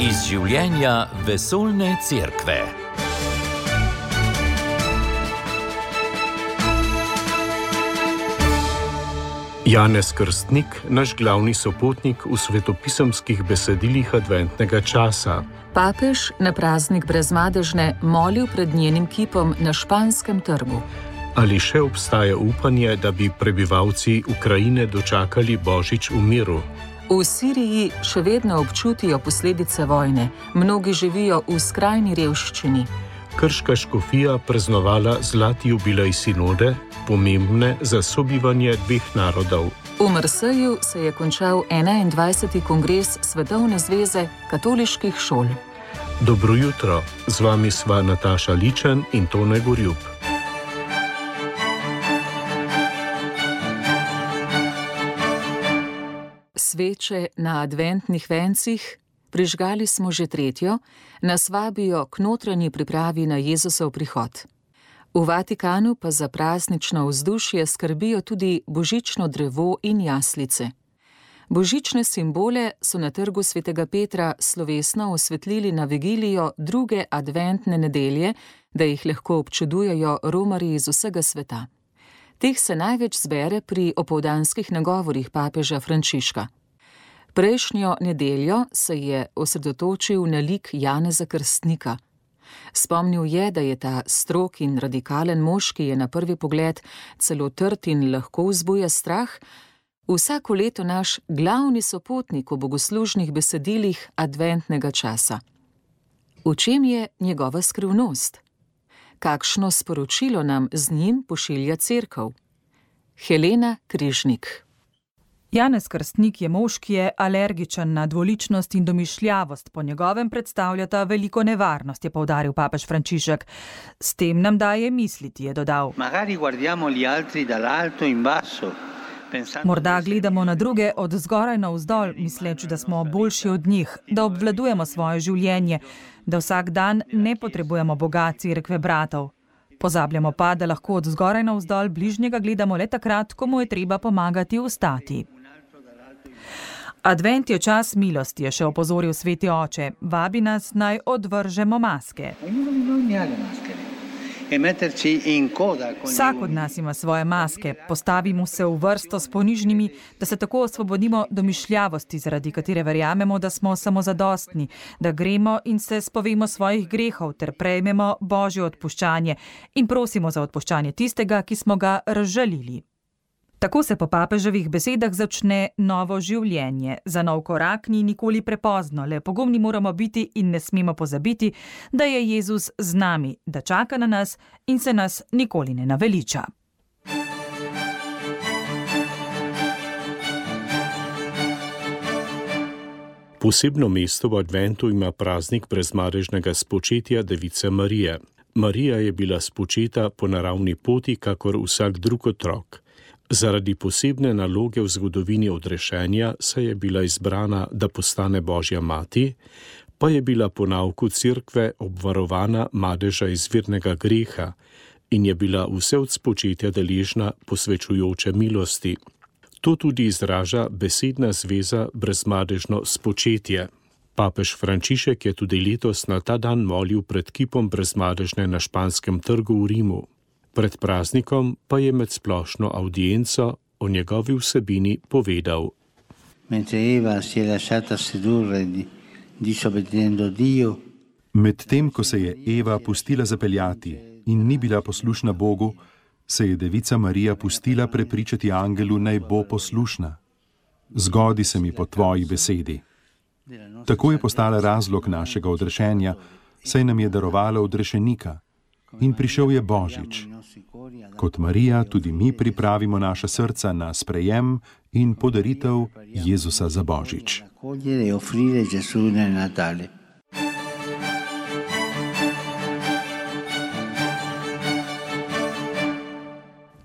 iz življenja vesoljne cerkve. Janez Krstnik, naš glavni sopotnik v svetopisemskih besedilih adventnega časa. Papež na praznik brezmadežne molil pred njenim kipom na španskem trgu. Ali še obstaja upanje, da bi prebivalci Ukrajine dočakali božič v miru? V Siriji še vedno občutijo posledice vojne, mnogi živijo v skrajni revščini. Krška škofija praznovala zlati jubilej sinode, pomembne za sobivanje dveh narodov. V Marseju se je končal 21. kongres Svetovne zveze katoliških šol. Dobro jutro, z vami sva Nataša Ličen in Tone Gorjub. Sveče na adventnih vencih, prižgali smo že tretjo, nas vabijo k notranji pripravi na Jezusov prihod. V Vatikanu pa za praznično vzdušje skrbijo tudi božično drevo in jaslice. Božične simbole so na trgu svetega Petra slovesno osvetlili na vigilijo druge adventne nedelje, da jih lahko občudujejo romarji iz vsega sveta. Teh se največ zbere pri opoldanskih nagovorih papeža Frančiška. Prejšnjo nedeljo se je osredotočil na lik Janeza Krstnika. Spomnil je, da je ta strok in radikalen mož, ki je na prvi pogled celo trd in lahko vzbuja strah, vsako leto naš glavni sopotnik v bogoslužnih besedilih adventnega časa. V čem je njegova skrivnost? Kakšno sporočilo nam z njim pošilja crkv? Helena Križnik. Janez Krstnik je mož, ki je alergičen na dvoličnost in domišljavost, po njegovem predstavljata veliko nevarnost, je povdaril papež Frančišek. S tem nam daje misliti, je dodal. Morda gledamo na druge od zgoraj na vzdolj, misleč, da smo boljši od njih, da obvladujemo svoje življenje, da vsak dan ne potrebujemo Boga, crkve, bratov. Pozabljamo pa, da lahko od zgoraj na vzdolj bližnjega gledamo le takrat, ko mu je treba pomagati vstati. Advent je čas milosti, je še opozoril sveti oče. Vabi nas naj odvržemo maske. Vsak od nas ima svoje maske, postavimo se v vrsto s ponižnimi, da se tako osvobodimo domišljavosti, zaradi katere verjamemo, da smo samozadostni, da gremo in se spovemo svojih grehov ter prejmemo božjo odpuščanje in prosimo za odpuščanje tistega, ki smo ga razžalili. Tako se po papeževih besedah začne novo življenje. Za nov korak ni nikoli prepozno, le pogumni moramo biti in ne smemo pozabiti, da je Jezus z nami, da čaka na nas in se nas nikoli ne naveliča. Posebno mesto v adventu ima praznik brezmarežnega spočetja Device Marije. Marija je bila spočeta po naravni poti, kakor vsak drug otrok. Zaradi posebne naloge v zgodovini odrešenja se je bila izbrana, da postane Božja mati, pa je bila po nauku cerkve obvarovana madeža izvirnega greha in je bila vse od spočetja deležna posvečujoče milosti. To tudi izraža besedna zveza brezmadežno spočetje. Papež Frančišek je tudi letos na ta dan molil pred kipom brezmadežne na španskem trgu v Rimu. Pred praznikom pa je med splošno audienco o njegovi vsebini povedal: Medtem ko se je Eva pustila zapeljati in ni bila poslušna Bogu, se je devica Marija pustila prepričati angelu, naj bo poslušna. Zgodi se mi po tvoji besedi. Tako je postala razlog našega odrešenja, saj nam je darovala odrešenika in prišel je Božič. Kot Marija tudi mi pripravimo naša srca na sprejem in podaritev Jezusa za Božič.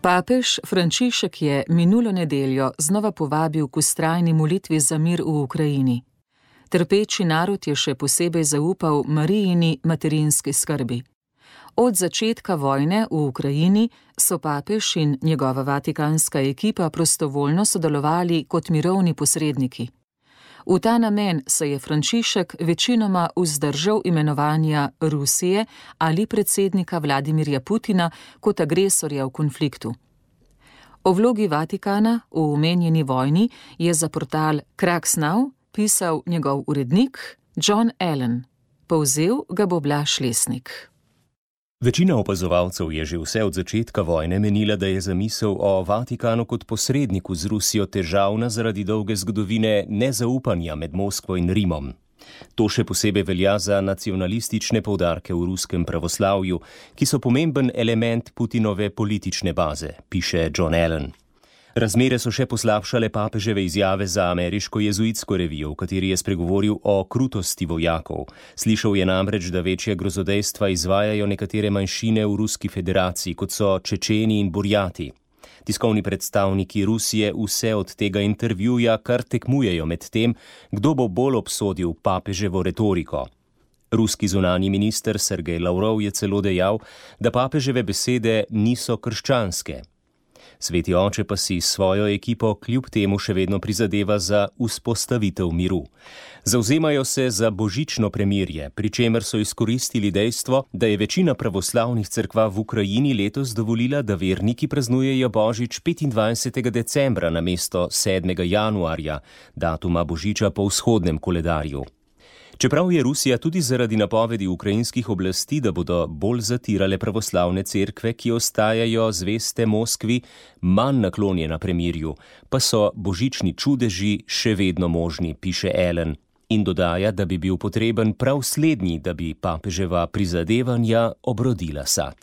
Papež Frančišek je minulo nedeljo znova povabil k ustrajni molitvi za mir v Ukrajini. Trpeči narod je še posebej zaupal Marijini materinski skrbi. Od začetka vojne v Ukrajini so papež in njegova vatikanska ekipa prostovoljno sodelovali kot mirovni posredniki. V ta namen se je Frančišek večinoma vzdržal imenovanja Rusije ali predsednika Vladimirja Putina kot agresorja v konfliktu. O vlogi Vatikana v omenjeni vojni je za portal Kraksnau pisal njegov urednik John Allen. Povzel ga bo Blaž Lesnik. Večina opazovalcev je že vse od začetka vojne menila, da je zamisel o Vatikanu kot posredniku z Rusijo težavna zaradi dolge zgodovine nezaupanja med Moskvo in Rimom. To še posebej velja za nacionalistične povdarke v ruskem pravoslavju, ki so pomemben element Putinove politične baze, piše John Allen. Razmere so še poslabšale papeževe izjave za ameriško jezuitsko revijo, v kateri je spregovoril o krutosti vojakov. Slišal je namreč, da večje grozodejstva izvajajo nekatere manjšine v Ruski federaciji, kot so Čečeni in Burjati. Tiskovni predstavniki Rusije vse od tega intervjuja kar tekmujejo med tem, kdo bo bolj obsodil papeževo retoriko. Ruski zunani minister Sergej Lavrov je celo dejal, da papeževe besede niso krščanske. Sveti oče pa si s svojo ekipo kljub temu še vedno prizadeva za vzpostavitev miru. Zauzemajo se za božično premirje, pri čemer so izkoristili dejstvo, da je večina pravoslavnih crkva v Ukrajini letos dovolila, da verniki praznujejo božič 25. decembra na mesto 7. januarja, datuma božiča po vzhodnem koledarju. Čeprav je Rusija tudi zaradi napovedi ukrajinskih oblasti, da bodo bolj zatirale pravoslavne cerkve, ki ostajajo zveste Moskvi, manj naklonjena premirju, pa so božični čudeži še vedno možni, piše Ellen. In dodaja, da bi bil potreben prav slednji, da bi papeževa prizadevanja obrodila sad.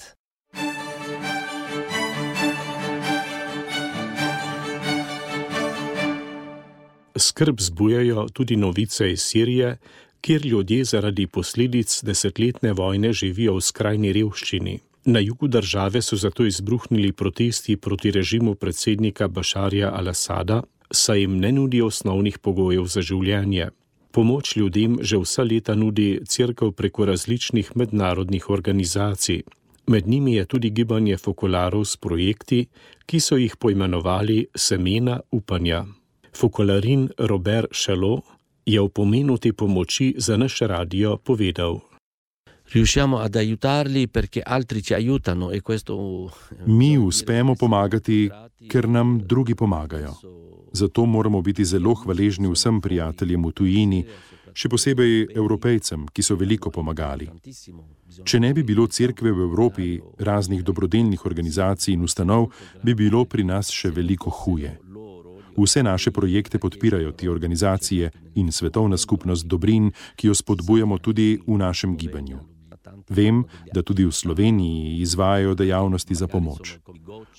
Skrb zbujajo tudi novice iz Sirije, kjer ljudje zaradi posledic desetletne vojne živijo v skrajni revščini. Na jugu države so zato izbruhnili protesti proti režimu predsednika Bašarja al-Assada, saj jim ne nudi osnovnih pogojev za življenje. Pomoč ljudem že vsa leta nudi crkv preko različnih mednarodnih organizacij. Med njimi je tudi gibanje Fokolarov s projekti, ki so jih poimenovali Semena upanja. Fokolarin Robert Chalot je v pomenu te pomoči za naš radio povedal. Riusciamo ad aiutarli perché altri ci aiutano e questo Mi uspemo pomagati, ker nam drugi pomagajo. Zato moramo biti zelo hvaležni vsem prijateljem v tujini, še posebej evropejcem, ki so veliko pomagali. Če ne bi bilo cerkve v Evropi, raznih dobrodelnih organizacij in ustanov, bi bilo pri nas še veliko huje. Vse naše projekte podpirajo te organizacije in svetovna skupnost dobrin, ki jo spodbujamo tudi v našem gibanju. Vem, da tudi v Sloveniji izvajajo dejavnosti za pomoč.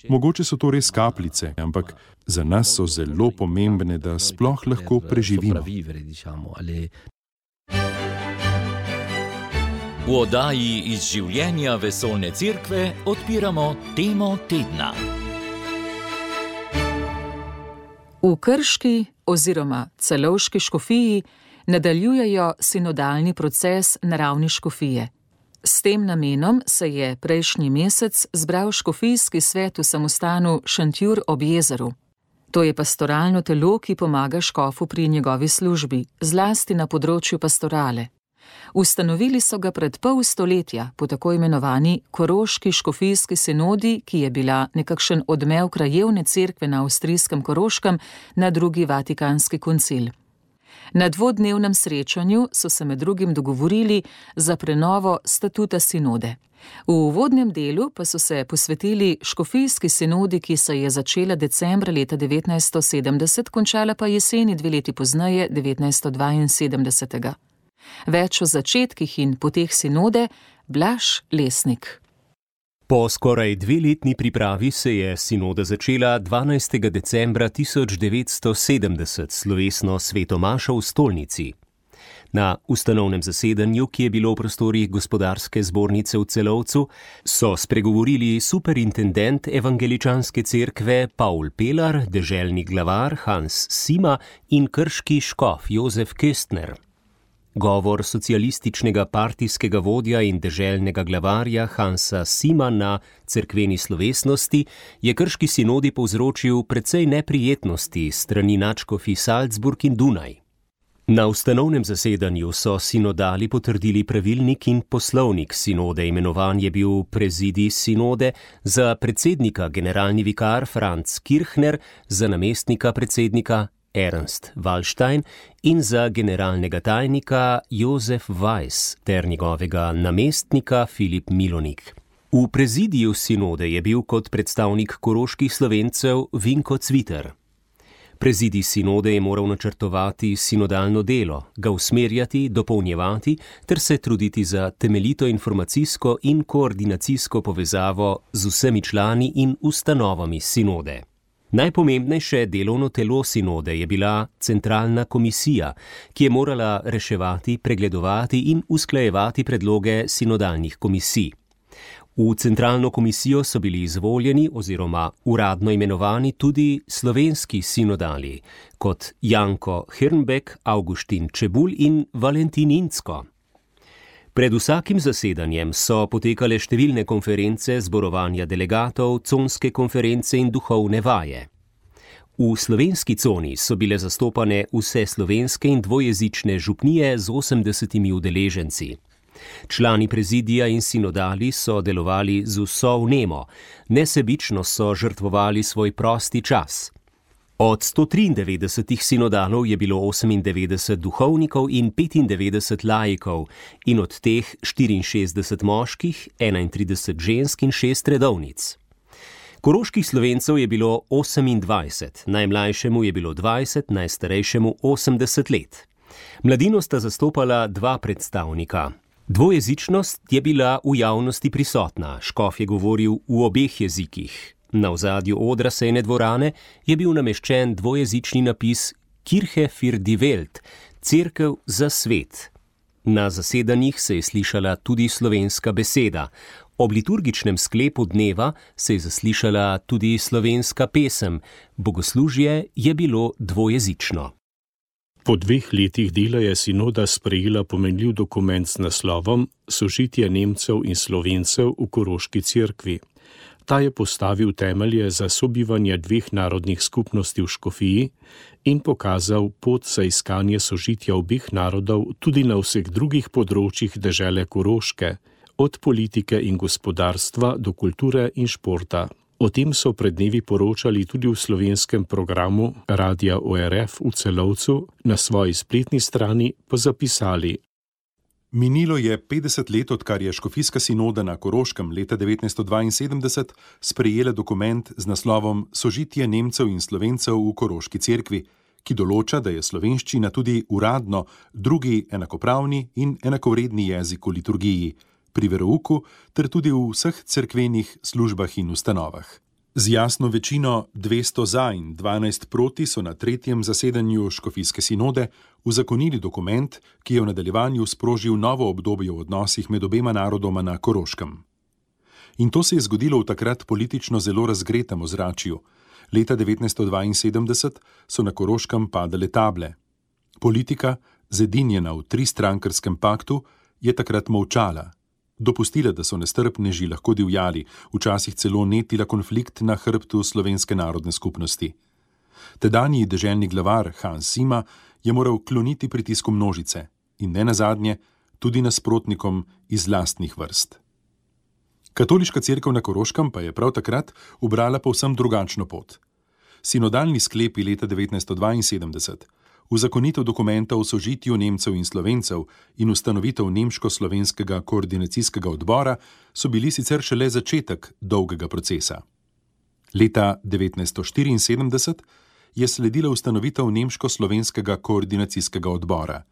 Mogoče so to res kapljice, ampak za nas so zelo pomembne, da sploh lahko preživimo. V oddaji iz življenja vesolne cerkve odpiramo temo tedna. V Krški oziroma celovški škofiji nadaljujejo sinodalni proces naravni škofije. S tem namenom se je prejšnji mesec zbral škofijski svet v samostanu Šantjur ob jezeru. To je pastoralno telo, ki pomaga škofu pri njegovi službi, zlasti na področju pastorale. Ustanovili so ga pred pol stoletja po tako imenovani Koroški škofijski sinodi, ki je bila nekakšen odmev krajevne cerkve na avstrijskem Koroškem na drugi vatikanski koncil. Na dvodnevnem srečanju so se med drugim dogovorili za prenovo statuta sinode. V uvodnem delu pa so se posvetili škofijski sinodi, ki se je začela decembra leta 1970, končala pa jeseni dve leti pozneje, 1972. Več o začetkih in poteh sinode, Blaž Lesnik. Po skoraj dveletni pripravi se je sinoda začela 12. decembra 1970 slovesno svetomašo v stolnici. Na ustanovnem zasedanju, ki je bilo v prostorih gospodarske zbornice v celovcu, so spregovorili superintendent evangeličanske cerkve Paul Pelar, deželni glavar Hans Sima in krški škof Jozef Köstner. Govor socialističnega partijskega vodja in deželnega glavarja Hansa Sima na cerkveni slovesnosti je krški sinodi povzročil precej neprijetnosti strani načkofi Salzburg in Dunaj. Na ustanovnem zasedanju so sinodali potrdili pravilnik in poslovnik sinode. Imenovan je bil prezidij sinode za predsednika generalni vikar Franz Kirchner, za namestnika predsednika Ernst Wallstein in za generalnega tajnika Jozef Weiss ter njegovega namestnika Filip Milonik. V prezidiju sinode je bil kot predstavnik koroških slovencev Vinko Cviter. Prezidij sinode je moral načrtovati sinodalno delo, ga usmerjati, dopolnjevati ter se truditi za temeljito informacijsko in koordinacijsko povezavo z vsemi člani in ustanovami sinode. Najpomembnejše delovno telo sinode je bila centralna komisija, ki je morala reševati, pregledovati in usklajevati predloge sinodalnih komisij. V centralno komisijo so bili izvoljeni oziroma uradno imenovani tudi slovenski sinodali, kot Janko Hrnbek, Augustin Čebul in Valentin Incko. Pred vsakim zasedanjem so potekale številne konference, zborovanja delegatov, conske konference in duhovne vaje. V slovenski coni so bile zastopane vse slovenske in dvojezične župnije z 80 udeleženci. Člani prezidija in sinodali so delovali z vso vnemo, nesebično so žrtvovali svoj prosti čas. Od 193 sinodalov je bilo 98 duhovnikov in 95 laikov, in od teh 64 moških, 31 žensk in 6 redovnic. Koroških slovencev je bilo 28, najmlajšemu je bilo 20, najstarejšemu 80 let. Mladino sta zastopala dva predstavnika, Dvojezičnost je bila v javnosti prisotna, škof je govoril v obeh jezikih. Na ozadju odra sejne dvorane je bil nameščen dvojezični napis Kirche für die Welt, Cerkev za svet. Na zasedanjih se je slišala tudi slovenska beseda, ob liturgičnem sklepu dneva se je zaslišala tudi slovenska pesem, bogoslužje je bilo dvojezično. Po dveh letih dela je sinoda sprejela pomenljiv dokument z naslovom Sožitje Nemcev in Slovencev v Koroški cerkvi. Ta je postavil temelje za sobivanje dveh narodnih skupnosti v Škofiji in pokazal pot za iskanje sožitja obeh narodov tudi na vseh drugih področjih države Koroške, od politike in gospodarstva do kulture in športa. O tem so pred dnevi poročali tudi v slovenskem programu Radia ORF v celovcu, na svoji spletni strani pa zapisali. Minilo je 50 let, odkar je Škofijska sinoda na Koroškem leta 1972 sprejela dokument z naslovom Sožitje Nemcev in Slovencev v Koroški cerkvi, ki določa, da je slovenščina tudi uradno drugi enakopravni in enakovredni jezik v liturgiji pri verouku ter tudi v vseh cerkvenih službah in ustanovah. Z jasno večino 200 za in 12 proti so na tretjem zasedanju Škofijske sinode uzakonili dokument, ki je v nadaljevanju sprožil novo obdobje v odnosih med obema narodoma na Koroškem. In to se je zgodilo v takrat politično zelo razgretem ozračju. Leta 1972 so na Koroškem padale table. Politika, zedinjena v tristrankarskem paktu, je takrat molčala dopustila, da so nestrpneži lahko divjali, včasih celo netila konflikt na hrbtu slovenske narodne skupnosti. Tedanji deželni glavar Hans Sima je moral kloniti pritisku množice in ne nazadnje tudi nasprotnikom iz lastnih vrst. Katoliška crkva na Koroškem pa je prav takrat ubrala povsem drugačno pot. Sinodalni sklepi leta 1972 uzakonitev dokumenta o sožitju Nemcev in Slovencev in ustanovitev Nemško-slovenskega koordinacijskega odbora so bili sicer šele začetek dolgega procesa. Leta 1974 je sledila ustanovitev Nemško-slovenskega koordinacijskega odbora.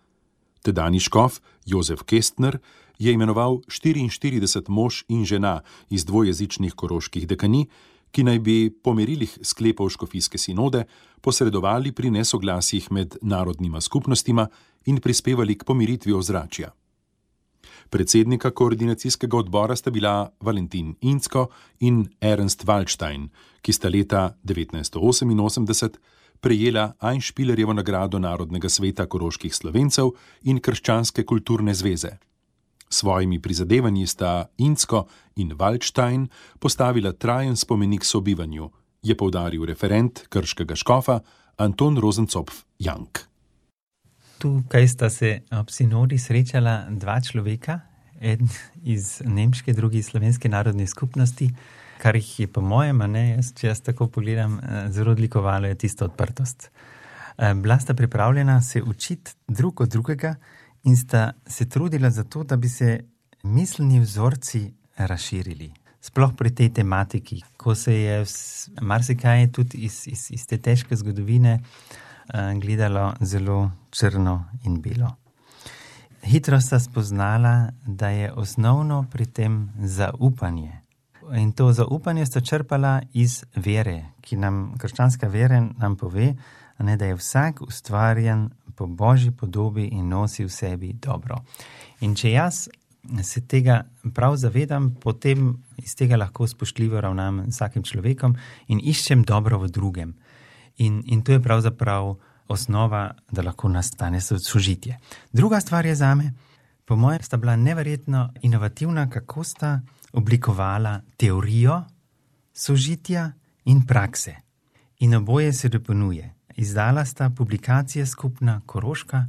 Tedajni škof Jozef Kestner je imenoval 44 mož in žena iz dvojezičnih koroških dekanij, ki naj bi po merilih sklepov Škofijske sinode posredovali pri nesoglasjih med narodnima skupnostima in prispevali k pomiritvi ozračja. Predsednika koordinacijskega odbora sta bila Valentin Incko in Ernst Waldstein, ki sta leta 1988 prejela Einspielerjevo nagrado Narodnega sveta koroških slovencev in Krščanske kulturne zveze svojimi prizadevanji sta Incko in Waldstein postavila trajen spomenik sobivanju, je povdaril referent krškega škofa Anton Rosencopf Jank. Tukaj sta se ob sinodi srečala dva človeka, en iz nemške, drugi iz slovenske narodne skupnosti, kar jih je, po mojem, ne, jaz, če jaz tako pogledam, eh, zelo odlikovalo je tisto odprtost. Eh, bila sta pripravljena se učiti drug od drugega in sta se trudila za to, da bi se miselni vzorci razširili. Sploh pri tej tematiki, ko se je marsikaj tudi iz, iz, iz te težke zgodovine uh, gledalo zelo črno in belo. Hitro sta spoznala, da je osnovno pri tem zaupanje. In to zaupanje sta črpala iz vere, ki nam, krščanska vera, nam pove, ne, da je vsak ustvarjen po božji podobi in nosi v sebi dobro. In če jaz se tega prav zavedam, potem iz tega lahko spoštljivo ravnam z vsakim človekom in iščem dobro v drugem. In, in to je pravzaprav osnova, da lahko nastane sožitje. Druga stvar je za me, po mojem, sta bila neverjetno inovativna, kako sta oblikovala teorijo sožitja in prakse. In oboje se dopolnjuje. Izdala sta publikacije skupna Koroška,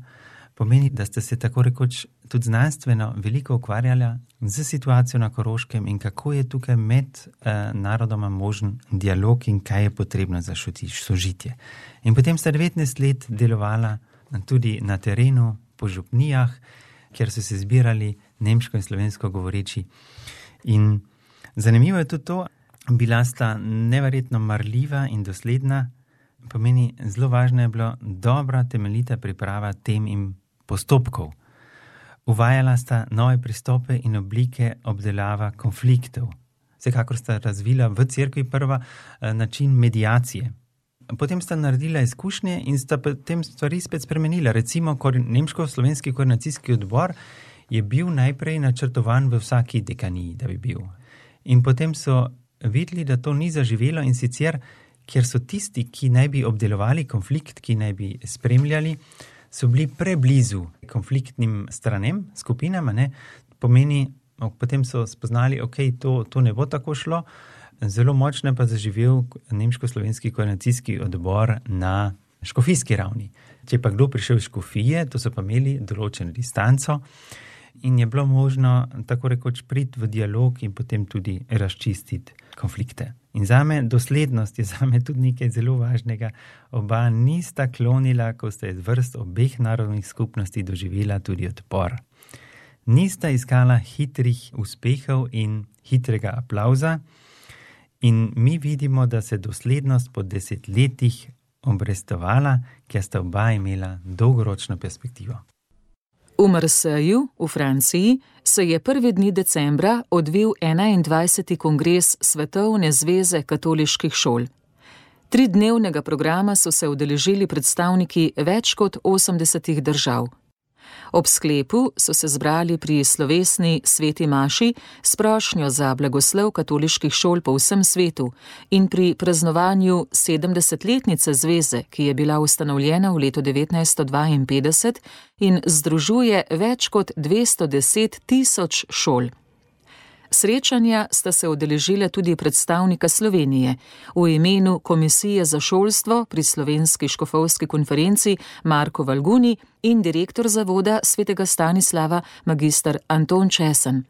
pomeni, da ste se tako rekoč tudi znanstveno veliko ukvarjali z situacijo na Koroškem in kako je tukaj med eh, narodoma možen dialog in kaj je potrebno za sožitje. In potem sta 19 let delovala tudi na terenu, po župnijah, kjer so se zbirali nemško in slovensko govoreči. In zanimivo je tudi to, bila sta neverjetno marljiva in dosledna. Pomeni, zelo važno je bilo dobra, temeljita priprava tem in postopkov. Uvajala sta nove pristope in oblike obdelava konfliktov. Vsekakor sta razvila v cerkvi prva eh, način medijacije. Potem sta naredila izkušnje in sta potem stvari spet spremenila. Recimo, nemško-slovenski koordinacijski odbor je bil najprej načrtovan v vsaki dekaniji, da bi bil. In potem so videli, da to ni zaživelo in sicer, ker so tisti, ki naj bi obdelovali konflikt, ki naj bi spremljali, so bili preblizu konfliktnim stranem, skupinam, ne, pomeni, potem so spoznali, da okay, to, to ne bo tako šlo. Zelo močno pa je zaživel nemško-slovenski koordinacijski odbor na škofijski ravni. Če pa kdo prišel iz škofije, to so pa imeli določeno distanco in je bilo možno tako rekoč priti v dialog in potem tudi razčistiti konflikte. In za me doslednost je za me tudi nekaj zelo važnega. Oba nista klonila, ko sta iz vrst obeh narodnih skupnosti doživela tudi odpor. Nista iskala hitrih uspehov in hitrega aplauza, in mi vidimo, da se doslednost po desetletjih obrestovala, ker sta oba imela dolgoročno perspektivo. V Marseju, v Franciji, se je prvi dni decembra odvil 21. kongres Svetovne zveze katoliških šol. Tridnevnega programa so se udeležili predstavniki več kot 80 držav. Ob sklepu so se zbrali pri slovesni sveti Maši s prošnjo za blagoslov katoliških šol po vsem svetu in pri praznovanju 70-letnice zveze, ki je bila ustanovljena v letu 1952 in združuje več kot 210 tisoč šol. Srečanja sta se odeležile tudi predstavnika Slovenije v imenu Komisije za šolstvo pri Slovenski škofovski konferenci Marko Valguni in direktor zavoda svetega Stanislava magistr Anton Česen.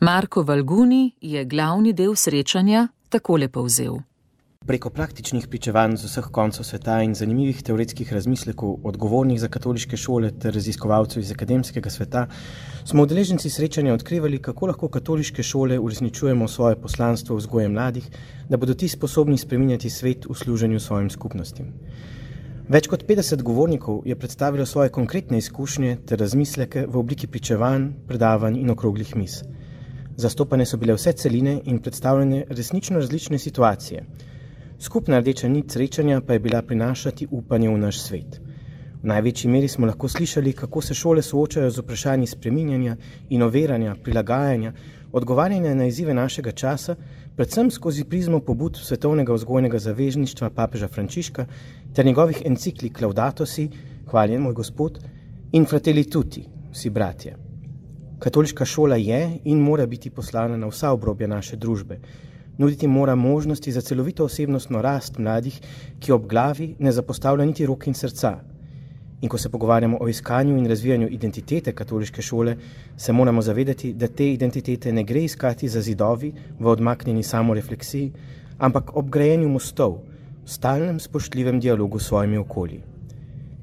Marko Valguni je glavni del srečanja takole povzel. Preko praktičnih pričevanj z vseh koncev sveta in zanimivih teoretskih razmislekov odgovornih za katoliške šole ter raziskovalcev iz akademskega sveta smo udeleženci srečanja odkrivali, kako lahko katoliške šole uresničujemo svoje poslanstvo vzgoje mladih, da bodo ti sposobni spreminjati svet v služenju svojim skupnostim. Več kot 50 govornikov je predstavilo svoje konkretne izkušnje ter razmisleke v obliki pričevanj, predavanj in okroglih mis. Zastopane so bile vse celine in predstavljene resnično različne situacije. Skupna rdeča nit srečanja pa je bila prinašati upanje v naš svet. V največji meri smo lahko slišali, kako se šole soočajo z vprašanji spreminjanja, inoviranja, prilagajanja, odgovarjanja na izzive našega časa, predvsem skozi prizmo pobud svetovnega vzgojnega zavezništva papeža Frančiška ter njegovih enciklik Laudato si, hvaljen moj gospod, in Fratelli tutti, vsi bratje. Katoliška šola je in mora biti poslana na vsa obrobja naše družbe, Nuditi mora možnosti za celovito osebnostno rast mladih, ki ob glavi ne zapostavlja niti rok in srca. In ko se pogovarjamo o iskanju in razvijanju identitete katoliške šole, se moramo zavedati, da te identitete ne gre iskati za zidovi v odmaknjeni samorefleksiji, ampak ob grajenju mostov, v stalnem spoštljivem dialogu s svojimi okolji.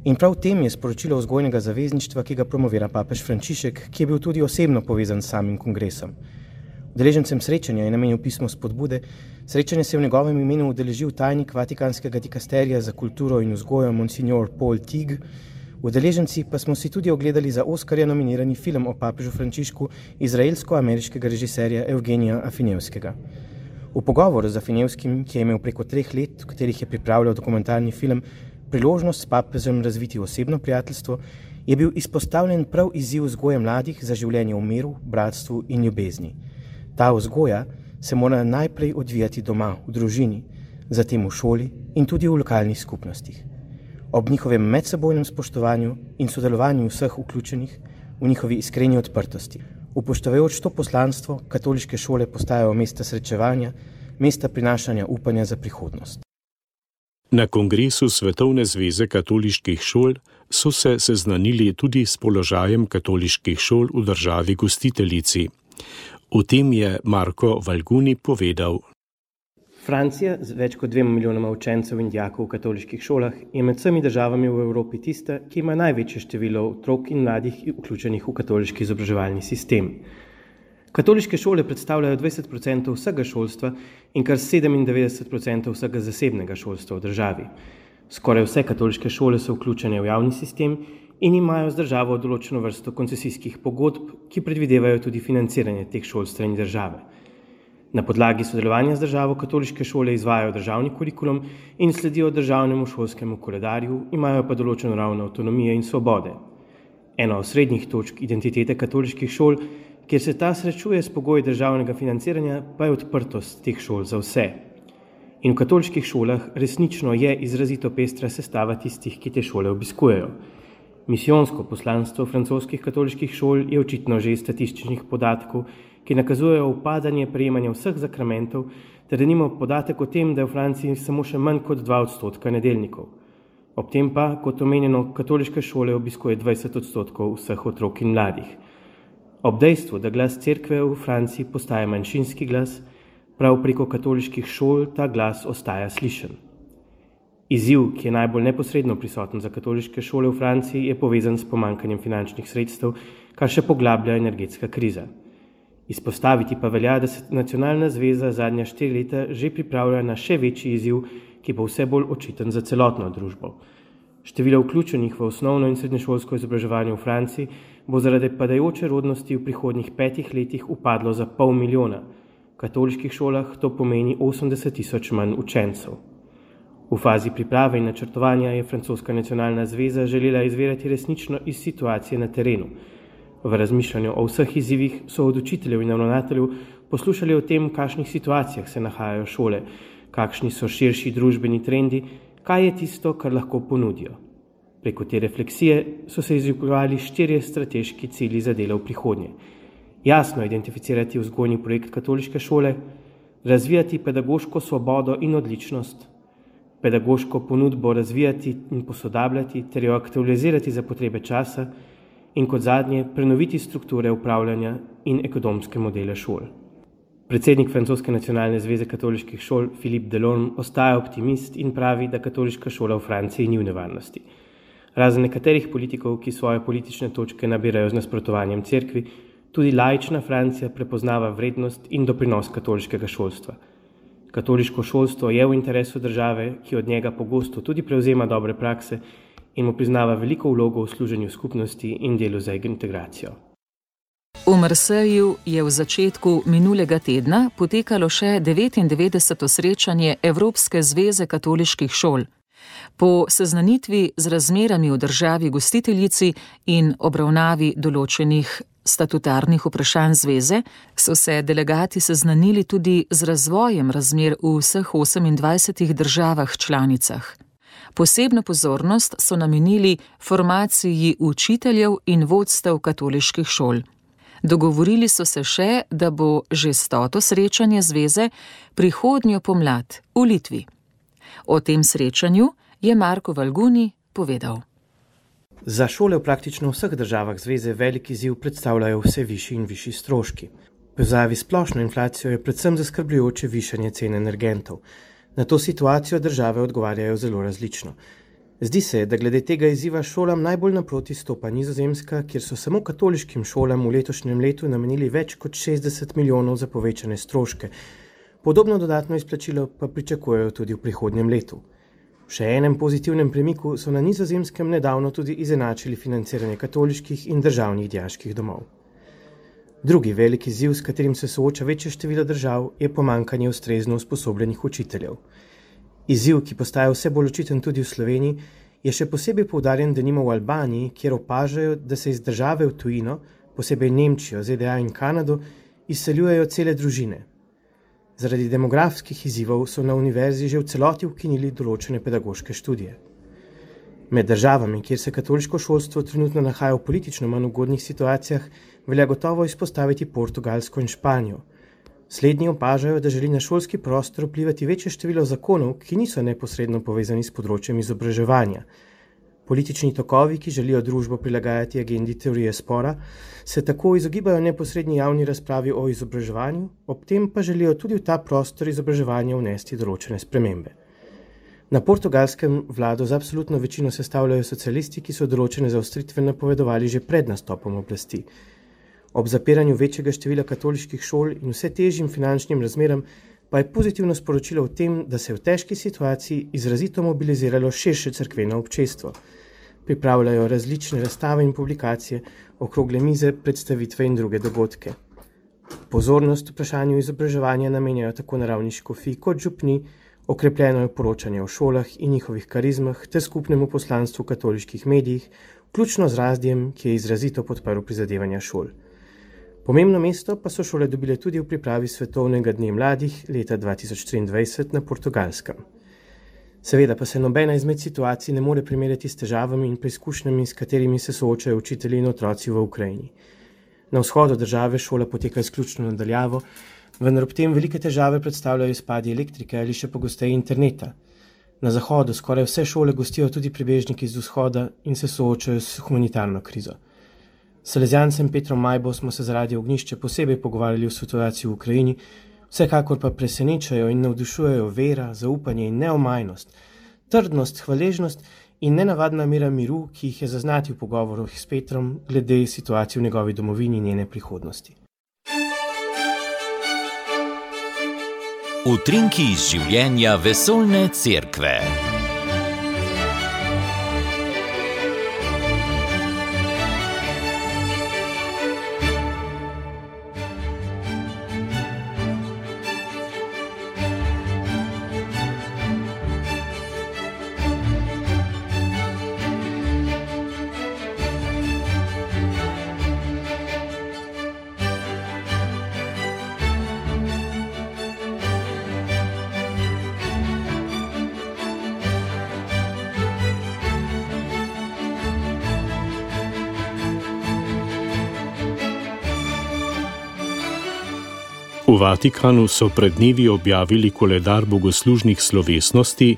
In prav tem je sporočilo vzgojnega zavezništva, ki ga promovira papež Frančišek, ki je bil tudi osebno povezan s samim kongresom. Udeležencem srečanja je namenil pismo spodbude, srečanje se je v njegovem imenu udeležil tajnik Vatikanskega dikasterija za kulturo in vzgojo Monsignor Paul Tig, udeleženci pa smo si tudi ogledali za Oskarja nominirani film o papežu Frančišku izraelsko-ameriškega režiserja Evgenija Afinevskega. V pogovoru z Afinevskim, ki je imel preko treh let, v katerih je pripravljal dokumentarni film, priložnost s papežem razviti osebno prijateljstvo, je bil izpostavljen prav izziv vzgoje mladih za življenje v miru, bratstvu in ljubezni. Ta vzgoja se mora najprej odvijati doma, v družini, zatem v šoli in tudi v lokalnih skupnostih. Ob njihovem medsebojnem spoštovanju in sodelovanju vseh vključenih v njihovi iskreni odprtosti. Upoštevajoč to poslanstvo, katoliške šole postajajo mesta srečevanja, mesta prinašanja upanja za prihodnost. Na kongresu Svetovne zveze katoliških šol so se seznanili tudi s položajem katoliških šol v državi gostiteljici. O tem je Marko Valguni povedal. Francija z več kot dvema milijonoma učencev in dijakov v katoliških šolah je med vsemi državami v Evropi tista, ki ima največje število otrok in mladih vključenih v katoliški izobraževalni sistem. Katoliške šole predstavljajo 20% vsega šolstva in kar 97% vsega zasebnega šolstva v državi. Skoraj vse katoliške šole so vključene v javni sistem in imajo z državo določeno vrsto koncesijskih pogodb, ki predvidevajo tudi financiranje teh šol strani države. Na podlagi sodelovanja z državo katoliške šole izvajajo državni kurikulum in sledijo državnemu šolskemu koledarju, imajo pa določeno ravno avtonomije in svobode. Ena od srednjih točk identitete katoliških šol, kjer se ta srečuje s pogoji državnega financiranja, pa je odprtost teh šol za vse. In v katoliških šolah resnično je izrazito pestra sestava tistih, ki te šole obiskujejo. Misijonsko poslanstvo francoskih katoliških šol je očitno že iz statističnih podatkov, ki nakazujejo upadanje prejemanja vseh zakramentov, ter da nima podatek o tem, da je v Franciji samo še manj kot 2 odstotka nedeljnikov. Ob tem pa, kot omenjeno, katoliške šole obiskuje 20 odstotkov vseh otrok in mladih. Ob dejstvu, da glas cerkve v Franciji postaja manjšinski glas, prav preko katoliških šol ta glas ostaja slišen. Izziv, ki je najbolj neposredno prisoten za katoliške šole v Franciji, je povezan s pomankanjem finančnih sredstev, kar še poglablja energetska kriza. Izpostaviti pa velja, da se nacionalna zveza zadnja štiri leta že pripravlja na še večji izziv, ki bo vse bolj očiten za celotno družbo. Število vključenih v osnovno in srednješolsko izobraževanje v Franciji bo zaradi padajoče rodnosti v prihodnjih petih letih upadlo za pol milijona. V katoliških šolah to pomeni 80 tisoč manj učencev. V fazi priprave in načrtovanja je Francoska nacionalna zveza želela izverjati resnično iz situacije na terenu. V razmišljanju o vseh izzivih so od učiteljev in ravnateljev poslušali o tem, v kakšnih situacijah se nahajajo šole, kakšni so širši družbeni trendi, kaj je tisto, kar lahko ponudijo. Preko te refleksije so se izoblikovali štirje strateški cilji za delo v prihodnje. Jasno identificirati vzgojni projekt katoliške šole, razvijati pedagoško svobodo in odličnost, pedagoško ponudbo razvijati in posodabljati ter jo aktualizirati za potrebe časa in kot zadnje prenoviti strukture upravljanja in ekonomske modele šol. Predsednik Francoske nacionalne zveze katoliških šol Filip Delorme ostaja optimist in pravi, da katoliška šola v Franciji ni v nevarnosti. Razen nekaterih politikov, ki svoje politične točke nabirajo z nasprotovanjem cerkvi, tudi laična Francija prepoznava vrednost in doprinos katoliškega šolstva. Katoliško šolstvo je v interesu države, ki od njega pogosto tudi prevzema dobre prakse in mu priznava veliko vlogo v služenju skupnosti in delu za integracijo. V Marseju je v začetku minulega tedna potekalo še 99. srečanje Evropske zveze katoliških šol. Po seznanitvi z razmerami v državi gostiteljici in obravnavi določenih statutarnih vprašanj zveze, so se delegati seznanili tudi z razvojem razmer v vseh 28 državah članicah. Posebno pozornost so namenili formaciji učiteljev in vodstev katoliških šol. Dogovorili so se še, da bo že stoto srečanje zveze prihodnjo pomlad v Litvi. O tem srečanju je Marko Valguni povedal. Za šole v praktično vseh državah zveze veliki ziv predstavljajo vse višji in višji stroški. Pozavi splošno inflacijo je predvsem zaskrbljujoče višanje cen energentov. Na to situacijo države odgovarjajo zelo različno. Zdi se, da glede tega izziva šolam najbolj naproti stopa Nizozemska, kjer so samo katoliškim šolam v letošnjem letu namenili več kot 60 milijonov za povečane stroške. Podobno dodatno izplačilo pa pričakujejo tudi v prihodnjem letu. V še enem pozitivnem premiku so na Nizozemskem nedavno tudi izenačili financiranje katoliških in državnih diaških domov. Drugi veliki ziv, s katerim se sooča večje število držav, je pomankanje ustrezno usposobljenih učiteljev. Izziv, ki postaja vse bolj očiten tudi v Sloveniji, je še posebej poudarjen, da nima v Albaniji, kjer opažajo, da se iz države v tujino, posebej Nemčijo, ZDA in Kanado, izseljujejo cele družine. Zaradi demografskih izzivov so na univerzi že v celoti ukinili določene pedagoške študije. Med državami, kjer se katoliško šolstvo trenutno nahaja v politično manj ugodnih situacijah, velja gotovo izpostaviti Portugalsko in Španijo. Slednji opažajo, da želi na šolski prostor vplivati večje število zakonov, ki niso neposredno povezani s področjem izobraževanja. Politični tokovi, ki želijo družbo prilagajati agendi teorije spora, se tako izogibajo neposrednji javni razpravi o izobraževanju, ob tem pa želijo tudi v ta prostor izobraževanja vnesti določene spremembe. Na portugalskem vlado z absolutno večino sestavljajo socialisti, ki so določene zaostritve napovedovali že pred nastopom oblasti. Ob zapiranju večjega števila katoliških šol in vse težjim finančnim razmeram pa je pozitivno sporočilo v tem, da se je v težki situaciji izrazito mobiliziralo širše crkveno občestvo. Pripravljajo različne razstave in publikacije, okrogle mize, predstavitve in druge dogodke. Pozornost vprašanju izobraževanja namenjajo tako na ravni škofi kot župni, okrepljeno je poročanje o šolah in njihovih karizmah ter skupnemu poslanstvu v katoliških medijih, vključno z razdjem, ki je izrazito podprl prizadevanja šol. Pomembno mesto pa so šole dobile tudi v pripravi Svetovnega dne mladih leta 2023 na Portugalskem. Seveda pa se nobena izmed situacij ne more primerjati s težavami in preizkušnjami, s katerimi se soočajo učitelji in otroci v Ukrajini. Na vzhodu države šola poteka izključno nadaljavo, vendar ob tem velike težave predstavljajo izpadi elektrike ali še pogosteje interneta. Na zahodu skoraj vse šole gostijo tudi prebežniki iz vzhoda in se soočajo s humanitarno krizo. Salezijancem Petrom Majbo smo se zaradi ognišča posebej pogovarjali o situaciji v Ukrajini, vsekakor pa presenečajo in navdušujejo vera, zaupanje in neomajnost, trdnost, hvaležnost in nenavadna mera miru, ki jih je zaznati v pogovoru s Petrom glede situacije v njegovi domovini in njene prihodnosti. Utrinki iz življenja vesolne cerkve. Vatikanu so pred dnevi objavili koledar bogoslužnih slovesnosti,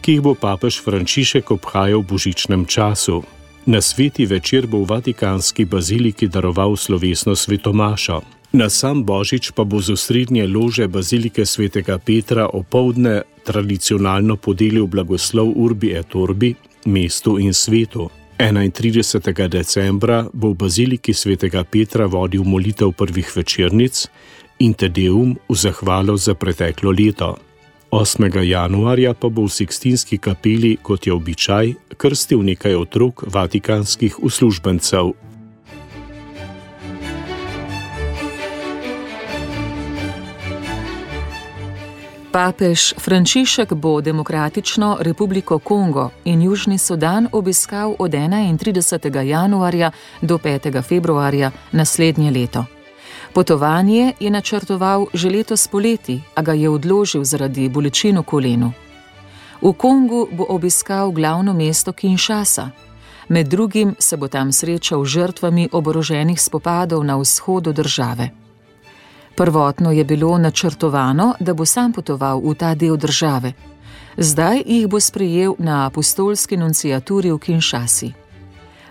ki jih bo papež Frančišek obhajal v božičnem času. Na sveti večer bo v Vatikanski baziliki daroval slovesno svetomašo. Na sam božič pa bo z osrednje lože bazilike svetega Petra opoldne tradicionalno podelil blagoslov Urbi et Orbi, mestu in svetu. 31. decembra bo v baziliki svetega Petra vodil molitev prvih večernic, in te deum v zahvalo za preteklo leto. 8. januarja pa bo v Sikstinski kapeli, kot je običaj, krstil nekaj otrok vatikanskih uslužbencev. Papež Frančišek bo Demokratično republiko Kongo in Južni Sudan obiskal od 31. januarja do 5. februarja naslednje leto. Potovanje je načrtoval že letos poleti, a ga je odložil zaradi bolečin v kolenu. V Kongu bo obiskal glavno mesto Kinshasa. Med drugim se bo tam srečal z žrtvami oboroženih spopadov na vzhodu države. Prvotno je bilo načrtovano, da bo sam potoval v ta del države. Zdaj jih bo sprejel na apostolski nuncijaturi v Kinshasi.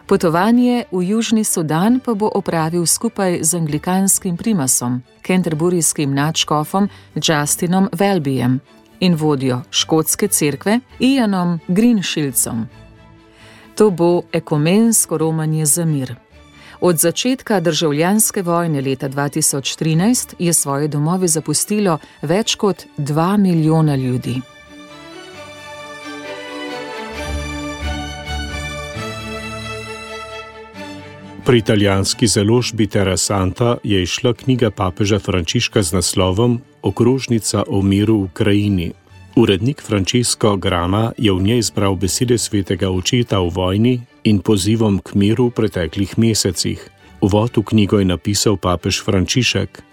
Potovanje v Južni Sudan pa bo opravil skupaj z anglikanskim primasom, kenterburijskim načkofom Justinom Velbijem in vodjo škotske cerkve Ianom Greenshieldsom. To bo ekumensko romanje za mir. Od začetka državljanske vojne leta 2013 je svoje domove zapustilo več kot 2 milijona ljudi. Pri italijanski založbi Terrasanta je išla knjiga papeža Frančiška z naslovom Okrožnica o miru v Ukrajini. Urednik Francesco Grana je v njej zbral besede svetega očeta v vojni in pozivom k miru v preteklih mesecih. Uvod v knjigo je napisal papež Frančišek.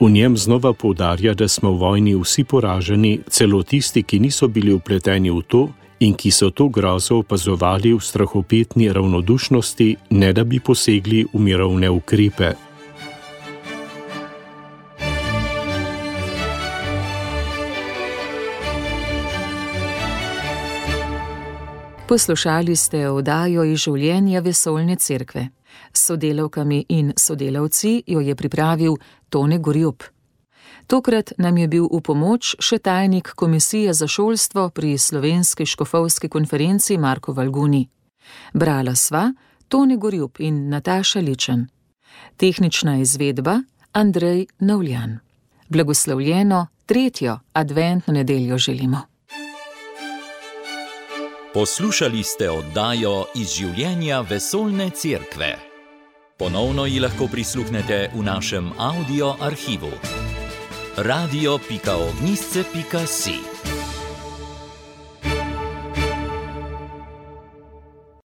V njem znova poudarja, da smo v vojni vsi poraženi, celo tisti, ki niso bili upleteni v to, in ki so to grozo opazovali v strahopetni ravnodušnosti, ne da bi posegli v mirovne ukrepe. Poslušali ste oddajo iz življenja vesoljne cerkve. S sodelavkami in sodelavci jo je pripravil Tone Gorjub. Tokrat nam je bil v pomoč še tajnik Komisije za šolstvo pri Slovenski škofovski konferenci Marko Valguni. Brala sva Toni Gorjub in Nataša Ličen. Tehnična izvedba Andrej Navljan. Blagoslovljeno tretjo adventno nedeljo želimo. Poslušali ste oddajo iz življenja vesoljne cerkve. Ponovno ji lahko prisluhnete v našem audio arhivu radio.ognisce.si.